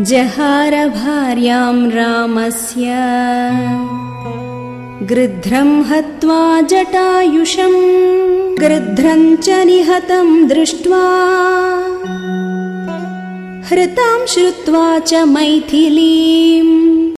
जहारभार्याम् रामस्य। गृध्रम् हत्वा जटायुषम् गृध्रम् च निहतम् दृष्ट्वा। हृताम् श्रुत्वा च मैथिली